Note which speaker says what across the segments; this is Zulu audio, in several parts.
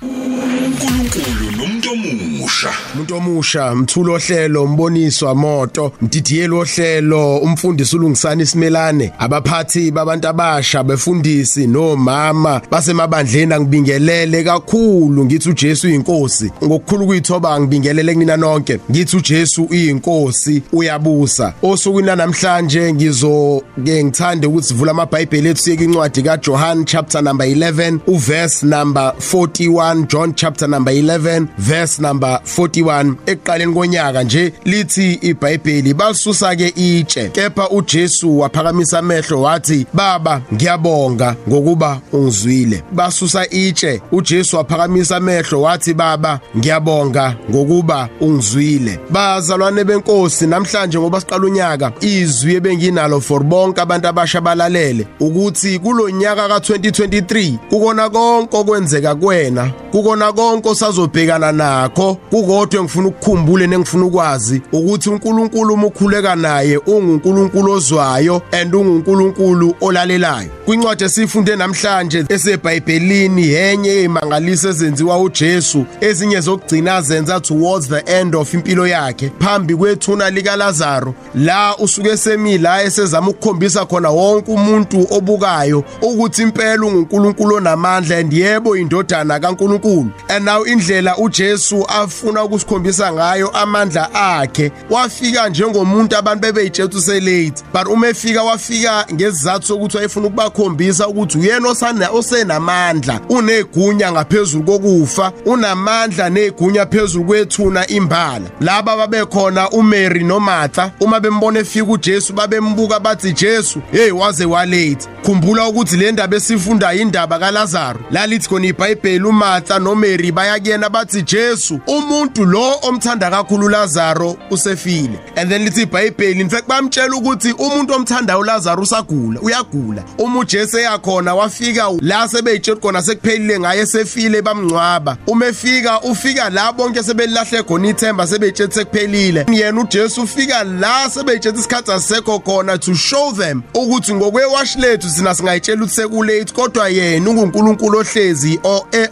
Speaker 1: you uNkulunkulu nomuntu omusha.
Speaker 2: Umuntu omusha mthulo hlelo mboniswa moto mdidiyelo hlelo umfundisi ulungisana isimelane abaphathi babantu abasha befundisi nomama basemabandleni angibingelele kakhulu. Ngithi uJesu uyinkosi. Ngokukhulu kuyithoba ngibingelele kunina nonke. Ngithi uJesu uyinkosi uyabusa. Osukwini namhlanje ngizo ke ngithande ukuthi sivula amabhayibheli ethu siyeke incwadi kaJohn chapter number 11 uverse number 41 John chapter number 11 verse number 41 ekuqaleni konyaka nje lithi iBhayibheli balisusa ke itshe kepha uJesu waphakamisa amehlo wathi baba ngiyabonga ngokuba ungizwile basusa itshe uJesu waphakamisa amehlo wathi baba ngiyabonga ngokuba ungizwile. Bazalwane benkosi namhlanje ngoba siqala unyaka izwi ebenginalo for bonke abantu abasha balalele ukuthi kulonyaka ka2023 kukona konke okwenzeka kuwena kukona konke osazobhekana nakho kukodwa ngifuna ukukhumbule nengifuna ukwazi ukuthi uNkulunkulu uma ukhuleka naye unguNkulunkulu ozwayo and unguNkulunkulu olalelayo. Kwincwadi esifunde namhlanje esebhayibhelini yenye yemangaliso ezenziwa uJesu ezinye zokugcina zenza towards the end of impilo yakhe phambi kwethuna lika Lazaro la usuke semila esezama ukukhombisa khona wonke umuntu obukayo ukuthi impela unguNkulunkulu onamandla and yebo indodana kaNkulunkulu. And now indlela uJesu afuna ukusikhombisa ngayo amandla akhe. Wafika njengomuntu abantu bebeyitshela uselate but uma efika wafika ngesizathu sokuthi wayefuna ukubakhombisa ukuthi uyena osana osenamandla unegunya ngaphezulu kokufa unamandla negunya phezulu kwethuna imbala. Laba babekhona uMary noMartha uma bembona efika uJesu babembuka bathi Jesu hey waze walate. Khumbula ukuthi le ndaba esifunda indaba kaLazaro lalithi khona iBhayibheli uMartha noMary bayakuyena bathi Jesu umuntu lo omthanda kakhulu Lazaro usefile. And then lithi iBhayibheli in fact bamtshela ukuthi umuntu omthandayo Lazaro usagula uyagula. Uma uJesu yakhona wafika la sebeyitshela khona sekuphelile ngaye sefile bamngcwaba. Uma efika ufika la bonke sebelahle khona ithemba sebeyitshela sekuphelile. Yena uJesu ufika la sebeyitshela isikhathi asisekho khona to show them ukuthi ngokwewash lethu sina singayitshela ukuthi sekulate kodwa yena unguNkulunkulu ohlezi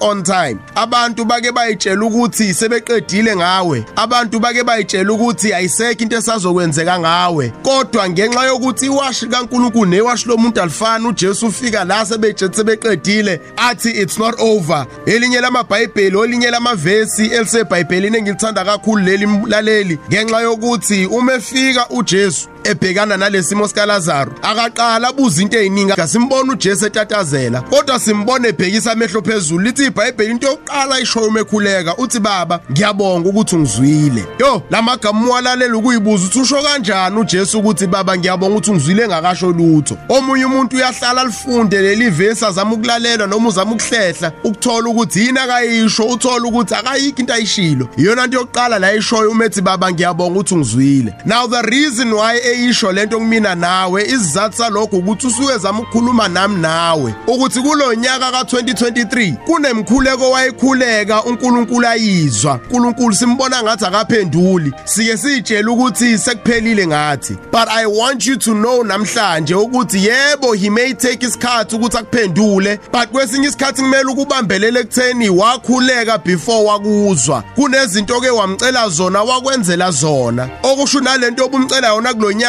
Speaker 2: on time. Abantu bake bayitshela ukuthi sebeqedile ngawe. Abantu bake bayitshela ukuthi ayisekho into esazokwenzeka ngawe. Kodwa ngenxa yokuthi iwashi kaNkulunkulu newashi lomuntu alifana uJesu ufika la sebeyitshela sebeqedile athi it's not over. Elinye lamabhayibheli olinye lamavesi elisebhayibhelini engilithanda kakhulu leli laleli ngenxa yokuthi uma efika uJesu ebhekana nalesimo sikaLazaro. Akaqala abuza into eziningi ngasimbona uJesu etatazela kodwa simbone ebhekisa amehlo phezulu. Lithi iBhayibheli into yokuqala ishoyo mekhuleka uthi baba ngiyabonga ukuthi ungizwile. Yo lamagama mwalalela ukuyibuza ukuthi usho kanjani uJesu ukuthi baba ngiyabonga ukuthi ungizwile engakasho lutho? Omunye umuntu uyahlala lifunde leli vesi azama ukulalela noma uzama ukuhlehla ukuthola ukuthi yini akayisho uthola ukuthi akayikho into ayishilo. Iyona into yokuqala la ishoyo umethi baba ngiyabonga ukuthi ungizwile. Now the reason why eyisho lento kumina nawe isizathu salokho ukuthi usuke zama ukukhuluma nami nawe. Ukuthi kulonyaka ka2023 kunemkhuleko wayekhuleka uNkulunkulu ayizwa. uNkulunkulu simbona ngathi akaphenduli. Sike sitshela ukuthi sekuphelile ngathi. But i want you to know namhlanje ukuthi yebo he may take isikhathi ukuthi akuphendule but kwesinye isikhathi kumele ukubambelele ekutheni wakhuleka before wakuzwa. Kunezinto ke wamcela zona wakwenzela zona. Okusho nalento obumcela yona kulonyaka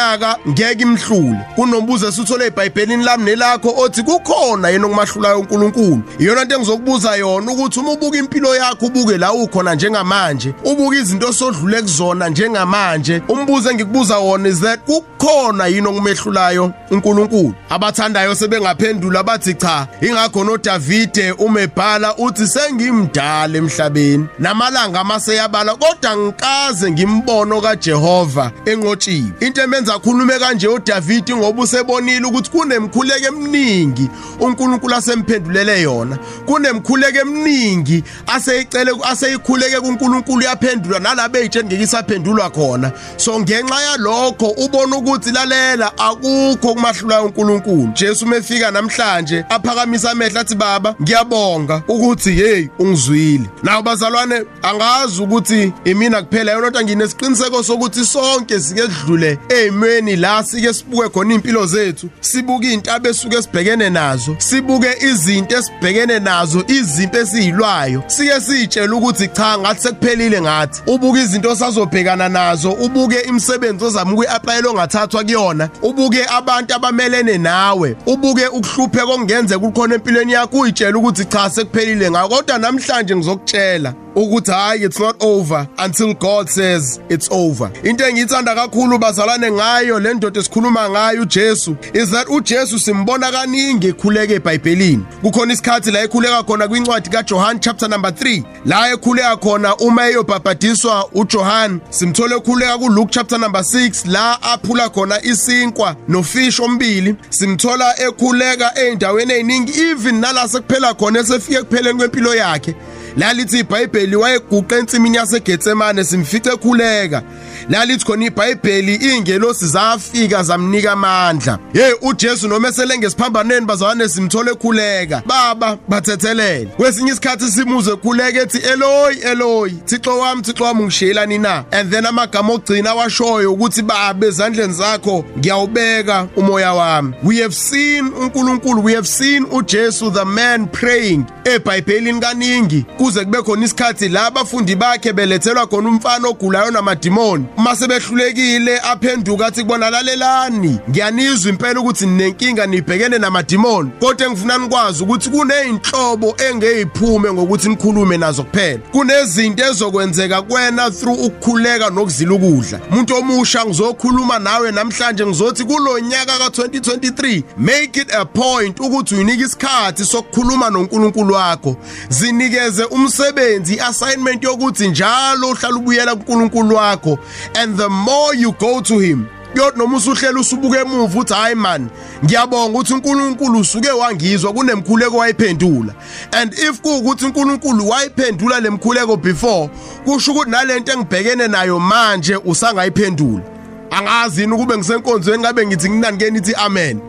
Speaker 2: ngeke imhlule. Kunombuzo esithole eBhayibhelini lami nelakho othi kukhona yena okumahlulayo uNkulunkulu. Iyona into engizokubuza yona ukuthi uma ubuka impilo yakho ubuke la ukhona njengamanje ubuka izinto sodlule kuzona njengamanje. Umbuzo engikubuza wona is that kukhona yini okumehlulayo uNkulunkulu? Abathandayo sebengaphendula bathi cha ingakho noDavide umebhala uthi sengimdala emhlabeni. Namalanga amaseyabala kodwa ngikaze ngimbono kaJehova enqotshiwe into emenza akhulume kanje uDavide ngoba usebonile ukuthi kunemkhuleko eminingi uNkulunkulu asemphendulele yona. Kunemkhuleko eminingi aseyicele aseyikhuleke kuNkulunkulu yaphendulwa nalabe eyitsheni ngeke isaphendulwa khona. So ngenxa yalokho ubona ukuthi lalela akukho kumahlula uNkulunkulu Jesu mefika namhlanje aphakamisa amehlo athi baba ngiyabonga ukuthi hey ungizwile. Nawo bazalwane angazi ukuthi imina kuphela yona kodwa nginesiqiniseko sokuthi sonke sike sidlule ezimweni la sike sibuke khona impilo zethu sibuke intaba esuke sibhekene nazo sibuke izinto esibhekene nazo izimpi esizilwayo sike sitshela ukuthi cha ngathi sekuphelile ngathi. Ubuke izinto osazobhekana nazo ubuke imisebenzi ozama ukuyi-aplayela ongathathwa kuyona ubuke abantu abamelene nawe ubuke ukuhlupheka okungenzeka ukukhona empilweni yakho uyitshela ukuthi cha sekuphelile ngako kodwa namhlanje ngizokutshela ukuthi hayi it's not over until God says it's over. Into engiyithanda kakhulu bazalwane ngayo le ndoda esikhuluma ngayo uJesu is that uJesu simbona kaningi ekhuleka eBhayibhelini? Kukhona isikhathi la ekhuleka khona kwincwadi kaJohn chapter number 3 la ekhuleka khona uma eyobhabhadiswa uJohn simthole ekhuleka kuLuke chapter number 6 la aphula khona isinkwa nofish ombili simthola ekhuleka eindaweni eziningi even nala sekuphela khona esefike kupheleni kwempilo yakhe. Lalithi iBhayibheli wayeguqa ensimini yaseGetsemane simfice ekhuleka. Lalithi khona iBhayibheli ingelosi zafika zamnika amandla. Hey uJesu noma esele ngesiphambaneni bazalwane simthole ekhuleka. Baba bathethelele. Kwesinye isikhathi simuze ekhuleka ethi Eloi Eloi Thixo wami Thixo wami ngishiyelani na? And then amagama ogcina washoyo ukuthi baba ezandleni zakho ngiyawubeka umoya wami. We have seen uNkulunkulu we have seen uJesu the man praying eBhayibhelini kaningi kuze kube khona isikhathi la abafundi bakhe belethelwa khona umfana ogulayo namadimoni. Mase behlulekile aphenduka athi kubona lalelani. Ngiyanizwa impela ukuthi ninenkinga nibhekene namadimoni. Kodwa engifuna nikwazi ukuthi kuneyinhlobo engeyiphume ngokuthi nikhulume nazo kuphela. Kunezinto ezokwenzeka kwena through ukukhuleka nokuzila ukudla. Umuntu omusha ngizokhuluma nawe namhlanje ngizothi kulonyaka ka2023 make it a point ukuthi uyinika isikhathi sokukhuluma noNkulunkulu wakho. Zinikeze umsebenzi assignment yokuthi njalo uhlala ubuyela kuNkulunkulu wakho and the more you go to him yodwa noma usuhlela usubuka emuva uthi hayi man ngiyabonga ukuthi uNkulunkulu usuke wangizwa kunemkhuleko wayiphendula. And if kuukuthi uNkulunkulu wayiphendula lemkhuleko before kusho ukuthi nalento engibhekene nayo manje usangayiphendula. Angazi yini ukube ngisenkonzweni ngabe ngithi nginani nithi amen?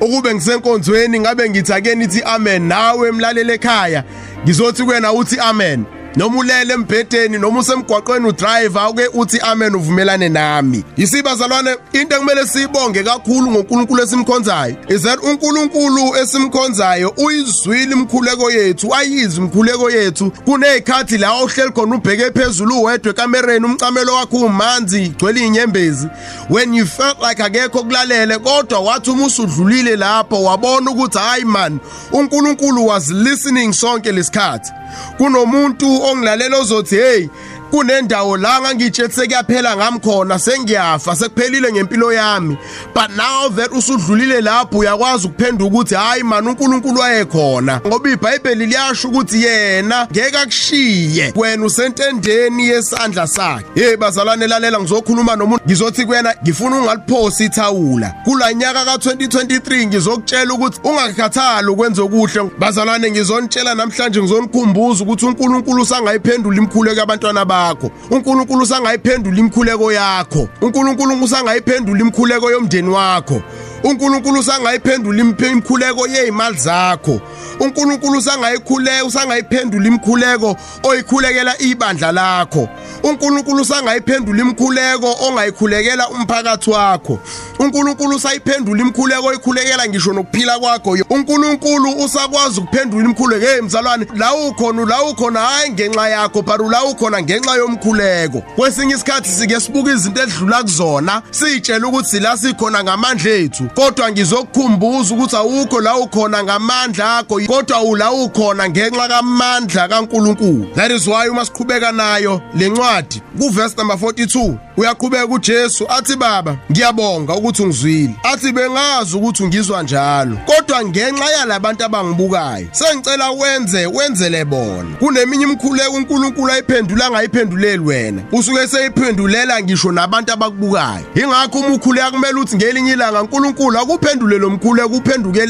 Speaker 2: Ukube ngisenkonzweni ngabe ngithi ake nithi amen? Nawe emlalele ekhaya ngizothi kuwena uthi amen. Noma ulele embhedeni noma usemgwaqweni udriver ake uthi amen uvumelane nami. Yisibazalwane into ekumele siyibonge kakhulu ngoNkulunkulu esimkhonzayo is that uNkulunkulu esimkhonzayo uyizwile imkhuleko yethu ayizwe imkhuleko yethu. Kunezikhathi la ohleli khona ubheke phezulu uwedwe ekamereni umcamelo wakho umanzi igcwele inyembezi when you felt like akekho kulalele kodwa wathi uma usudlulile lapho wabona ukuthi hayi man uNkulunkulu was listening sonke lesikhathi. Kunomuntu ongilalela ozothi hey kunendawo la ngangitshetse kuyaphela ngami khona sengiyafa sekuphelile ngempilo yami. But now that usudlulile lapho uyakwazi ukuphenduka ukuthi hayi man uNkulunkulu wayekhona. Ngoba iBhayibheli liyasho ukuthi yena ngeke akushiye wena usentendeni yesandla sakhe. Hey bazalwane lalela ngizokhuluma nomuntu. Ngizothi kuyena ngifuna ungaliphosi ithawula. Kulanyaka ka2023 ngizokutshela ukuthi ungakhathali ukwenza okuhle. Bazalwane ngizonitshela namhlanje ngizonikhumbuza ukuthi uNkulunkulu usangayiphendula imkhuleko yabantwana bakho bakho uNkulunkulu usangayiphendula imkhuleko yakho. uNkulunkulu usangayiphendula imkhuleko yomndeni wakho. uNkulunkulu usangayiphendula imkhuleko yezimali zakho. uNkulunkulu usangayikhuleka usangayiphendula imkhuleko oyikhulekela ibandla lakho. uNkulunkulu usangayiphendula imkhuleko ongayikhulekela umphakathi wakho. uNkulunkulu usayiphendula imkhuleko oyikhulekela ngisho nokuphila kwakho. uNkulunkulu usakwazi ukuphendula imkhuleko hey mzalwane la ukhona la ukhona hayi ngenxa yakho but la ukhona ngenxa yomkhuleko. Kwesinye isikhathi sike sibuka izinto edlula kuzona sitshela ukuthi la sikhona ngamandla ethu. Kodwa ngizokukhumbuza ukuthi awukho la ukhona ngamandla akho kodwa ula ukhona ngenxa kamandla kaNkuluNkulu. That is why uma siqhubeka nayo lencwadi kuverse number 42 uyaqhubeka uJesu athi baba ngiyabonga ukuthi ungizwile. Athi bengazi ukuthi ungizwa njalo kodwa ngenxa yalabantu abangibukayo sengicela wenze wenzele bona. Kuneminye imkhuleko uNkulunkulu ayiphendula angayiphenduleli wena. Usuke seyiphendulela ngisho nabantu abakubukayo. Ingakho uma ukhuleka kumele uthi ngelinye ilanga uNkulunkulu akuphendule lo mkhuleko uphenduke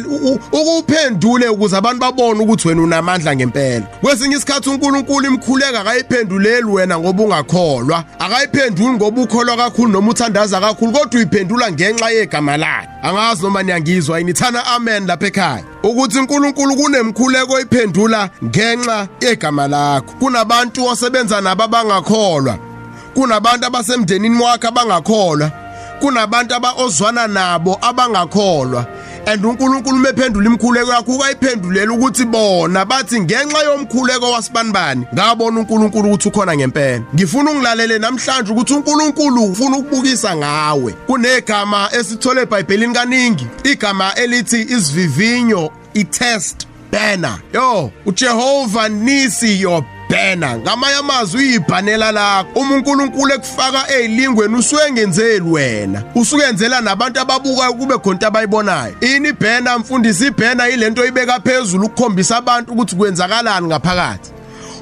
Speaker 2: ukuphendule ukuze abantu babone ukuthi wena unamandla ngempela. Kwesinye isikhathi uNkulunkulu imkhuleka akayiphenduleli wena ngoba ungakholwa. Akayiphenduli ngoba ukholwa kakhulu noma uthandaza kakhulu kodwa uyiphendula ngenxa yegama lakhe. Angazi noma niyangizwa inithana amen lapha ekhaya. Ukuthi uNkulunkulu kunemkhuleko oyiphendula ngenxa yegama lakho. Kunabantu osebenza nabo abangakholwa. Kunabantu abasemndenini wakhe abangakholwa. Kunabantu abaozwana nabo abangakholwa. And uNkulunkulu mephendula imkhuleko yakho ukayiphendulela ukuthi bona bathi ngenxa yomkhuleko wasibanibani ngabona uNkulunkulu ukuthi ukhona ngempela. Ngifuna ungilalele namhlanje ukuthi uNkulunkulu ufuna ukubukisa ngawe. Kunegama esithole eBhayibhelini kaningi igama elithi isivivinyo i-test banner. Yo uJehova nisi your banner ngamanye amazwi uyibhanela lakho. Uma uNkulunkulu ekufaka ezilingweni usuke ngenzeli wena. Usukenzela nabantu ababukayo kube khona abayibonayo. Ini ibhanner mfundisi ibhanner ilento ibeka phezulu ukukhombisa abantu ukuthi kwenzakalani ngaphakathi.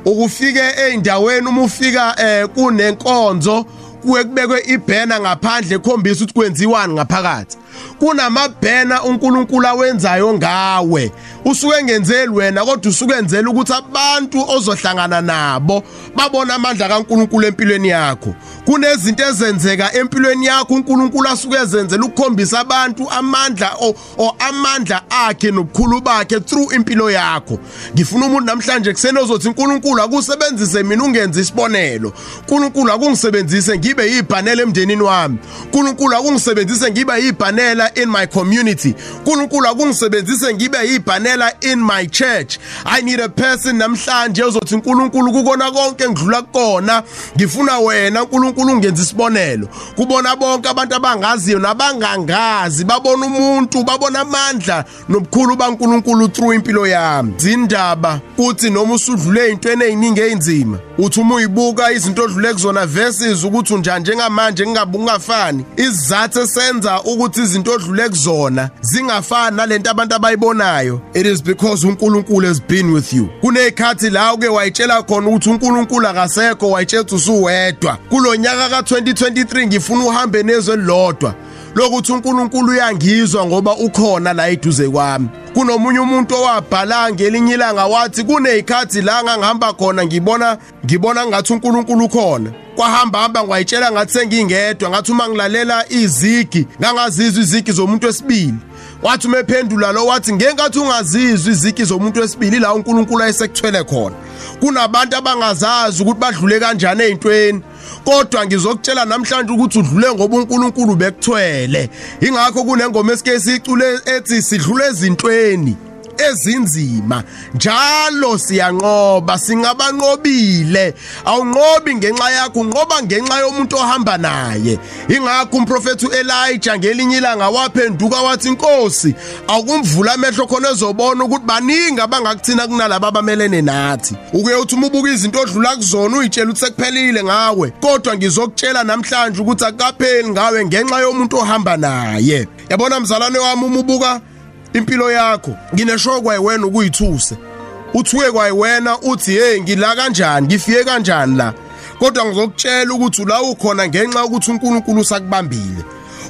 Speaker 2: Ukufike eindaweni uma ufika eh kunenkonzo kuwe kubekwe ibhena ngaphandle ekhombisa ukuthi kwenziwani ngaphakathi. Kunamabhena uNkulunkulu awenzayo ngawe. Usuke ngenzeli wena kodwa usuke enzela ukuthi abantu ozohlangana nabo babone amandla kaNkulunkulu empilweni yakho. Kunezinto ezenzeka empilweni yakho uNkulunkulu asuke ezenzela ukukhombisa abantu amandla o amandla akhe nobukhulu bakhe through impilo yakho. Ngifuna umuntu namhlanje kusenozothi uNkulunkulu akusebenzise mina ungenza isibonelo. uNkulunkulu akungisebenzise ngibe yibhanela emndenini wami. uNkulunkulu akungisebenzise ngibe yibhanela in my community. uNkulunkulu akungisebenzise ngibe yibhanela in my church. I need a person namhlanje ozothi uNkulunkulu kukona konke ngidlula kukona. Ngifuna wena uNkulunkulu ungenza isibonelo. Kubona bonke abantu abangaziyo nabangangazi babona umuntu babona amandla nobukhulu baNkulunkulu through impilo yami. Zindaba kuthi noma usudlule ezintweni eziningi ezinzima uthi uma uyibuka izinto odlule kuzona verses ukuthi unjani njengamanje ngingabuka ungafani isizathu esenza ukuthi izinto odlule kuzona zingafani nalento abantu abayibonayo. It is because uNkulunkulu has been with you. Kunezikhathi la uke wayitshela khona ukuthi uNkulunkulu akasekho wayitshela usuwedwa. Kulonyaka ka2023 ngifuna uhambe nezwe lodwa lokuthi uNkulunkulu uyangizwa ngoba ukhona la eduze kwami. Kunomunye umuntu owabhala ngelinye ilanga wathi kunezikhathi la ngangihamba khona ngibona ngibona ngathi uNkulunkulu ukhona. Kwahamba hamba ngwayitshela ngathi sengingedwa. Ngathi uma ngilalela izigi ngangazizwa izigi zomuntu wesibili. Wathi umephendula lo wathi ngenkathi ungazizwa izigi zomuntu wesibili la uNkulunkulu ayesekuthwele khona. Kunabantu abangazazi ukuthi badlule kanjani ezintweni kodwa ngizokutshela namhlanje ukuthi udlule ngoba uNkulunkulu bekuthwele. Ingakho kunengoma esike sicule ethi sidlule ezintweni. Ezinzima. Njalo siyanqoba singabanqobile. Awunqobi ngenxa yakho unqoba ngenxa yomuntu ohamba naye. Ingakho umprofeti uElijah ngelinye ilanga waphenduka wathi inkosi akumvula amehlo khona ezobona ukuthi baningi abangakuthina kunalabo abamelene nathi. Ukuye uthi umubuka izinto odlula kuzona uyitshela ukuthi sekuphelile ngawe. Kodwa ngizokutshela namhlanje ukuthi akapheli ngawe ngenxa yomuntu ohamba naye. Yabona mzalwane wami uma ubuka impilo yakho ngineshokwa yiwena ukuyithuse. Uthuke kwayiwena uthi hey ngila kanjani? Ngifike kanjani la? Kodwa ngizokutshela ukuthi ula ukhona ngenxa ukuthi uNkulunkulu usakubambile.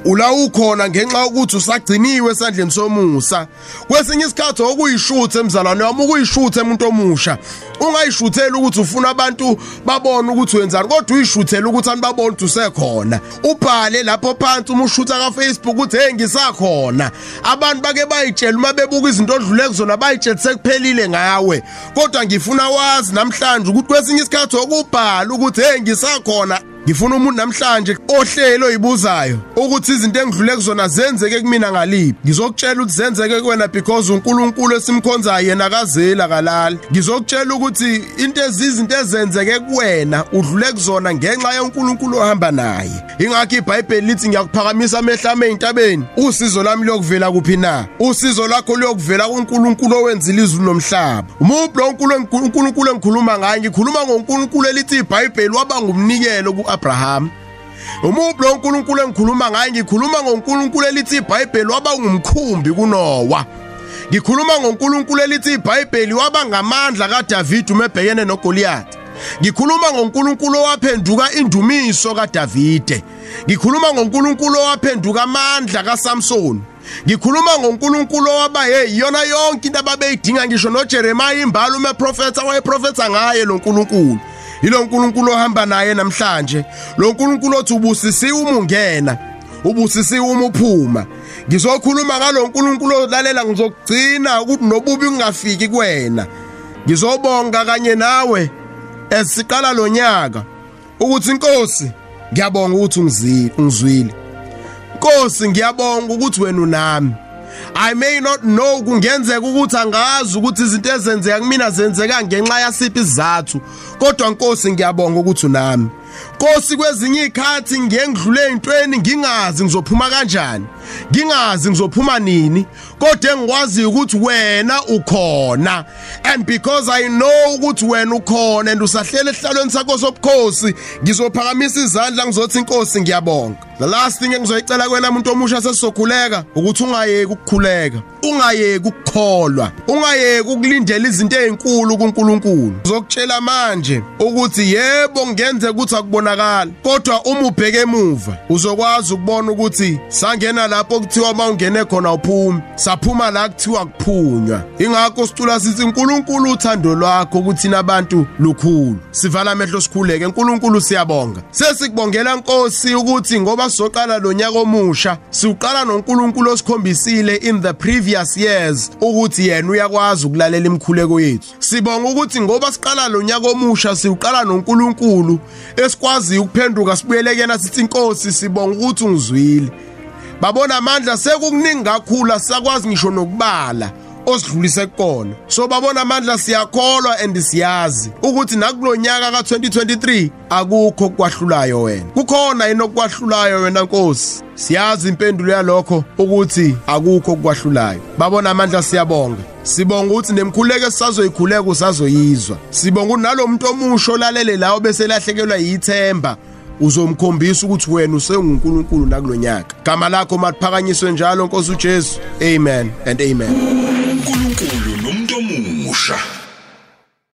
Speaker 2: Ula ukhona ngenxa ukuthi usagciniwe esandleni somusa. Kwesinye isikhathi okuyishuthe emzalwane wami ukuyishuthe umuntu omusha. Ungayishutheli ukuthi ufuna abantu babone ukuthi wenzani kodwa uyishuthela ukuthi anibabone ukuthi usekhona. Ubhale lapho phansi uma ushutha ka Facebook uthi hey ngisakhona. Abantu bake bayitshela uma bebuka izinto odlule kuzona bayitshela sekuphelile ngawe. Kodwa ngifuna wazi namhlanje ukuthi kwesinye isikhathi okubhala ukuthi hey ngisakhona. Ngifuna umuntu namhlanje ohlelo oyibuzayo ukuthi izinto engidlule kuzona zenzeke kumina ngalipi ngizokutshela ukuthi zenzeke kuwena because uNkulunkulu esimkhonzayo yena kazela kalala ngizokutshela ukuthi into ezizinto ezenzeke kuwena udlule kuzona ngenxa yoNkulunkulu ohamba naye. Ingakho iBhayibheli lithi ngiyakuphakamisa amehla ame entabeni usizo lami lokuvela kuphi na? Usizo lakho lokuvela kuNkulunkulu owenzile izulu nomhlaba umuphi uNkulunkulu engikhuluma ngaye ngikhuluma ngoNkulunkulu elithi iBhayibheli waba ngumnikelo kuAbraham. Umuphi uNkulunkulu engikhuluma ngaye ngikhuluma ngoNkulunkulu elithi iBhayibheli waba ngumkhumbi kuNowa. Ngikhuluma ngoNkulunkulu elithi iBhayibheli waba ngamandla kaDavid umebhekene noGoliath. Ngikhuluma ngoNkulunkulu owaphenduka indumiso kaDavide. Ngikhuluma ngoNkulunkulu owaphenduka amandla kaSamson. Ngikhuluma ngoNkulunkulu owaba hey yona yonke into ababeyidinga ngisho noJeremiah imbali uma eprofetha wayeprofetha ngaye lo nkulunkulu. Yilo nkulunkulu ohamba naye namhlanje. Lo nkulunkulu othi ubusisiwe uma ungena ubusisiwe uma uphuma. Ngizokhuluma ngalo nkulunkulu olalela ngizokugcina ukuthi nobubi ungafiki kuwena. Ngizobonga kanye nawe esiqala lo nyaka ukuthi inkosi ngiyabonga ukuthi ungizwile. Nkosi ngiyabonga ukuthi wena unami. I may not know kungenzeka ukuthi angazi ukuthi izinto ezenzeka kumina zenzeka ngenxa yasiphi isizathu kodwa Nkosi ngiyabonga ukuthi unami. Nkosi kwezinye ikhathi ngiye ngidlule ezintweni ngingazi ngizophuma kanjani. Ngingazi ngizophuma nini kodwa engikwazi ukuthi wena ukhona. And because i know ukuthi wena ukhona and usahlela ehlalweni sakho sobukhosi ngizophakamisa izandla ngizothi inkosi ngiyabonga. The last thing engizoyicela kwena umuntu omusha sesizokhuleka ukuthi ungayeki ukukhuleka ungayeki ukukholwa ungayeki ukulindela izinto ezinkulu kuNkulunkulu. Uzokutshela manje ukuthi yebo ngenzeka ukuthi akubonakala kodwa uma ubheke emuva uzokwazi ukubona ukuthi sangena lapho kuthiwa mawungene khona uphuma saphuma la kuthiwa kuphunywa. Ingakho sicula sithi uNkulunkulu uthando lwakho ukuthi nabantu lukhulu. Sivala amehlo sikhuleke. uNkulunkulu siyabonga. Sesikubongela Nkosi ukuthi ngoba sizoqala lo nyaka omusha siuqala noNkulunkulu osikhombisile in the previous years ukuthi yena uyakwazi ukulalela imikhuleko yethu. Sibonga ukuthi ngoba siqala lo nyaka omusha siuqala noNkulunkulu esikwazi ukuphenduka sibuyele kuyena sithi inkosi sibonga ukuthi ungizwile. Babona amandla sekukuningi kakhulu asakwazi ngisho nokubala osidlulise kukona so babona amandla siyakholwa and siyazi ukuthi nakulonyaka ka2023 akukho okwahlulayo wena. Kukhona inokwahlulayo wena Nkosi? Siyazi impendulo yalokho ukuthi akukho okwahlulayo babona amandla siyabonga. Sibonga ukuthi nemkhuleko esisazoyikhuleka usazoyizwa. Sibonga unalomuntu omusho lalele lawo bese lahlekelwa yithemba. Uzomkhombisa ukuthi wena usengunkulunkulu nakulonyaka gama lakho maliphakanyiswe njalo nkosi uJesu. Amen and amen.
Speaker 1: uNkulunkulu nomuntu omusha.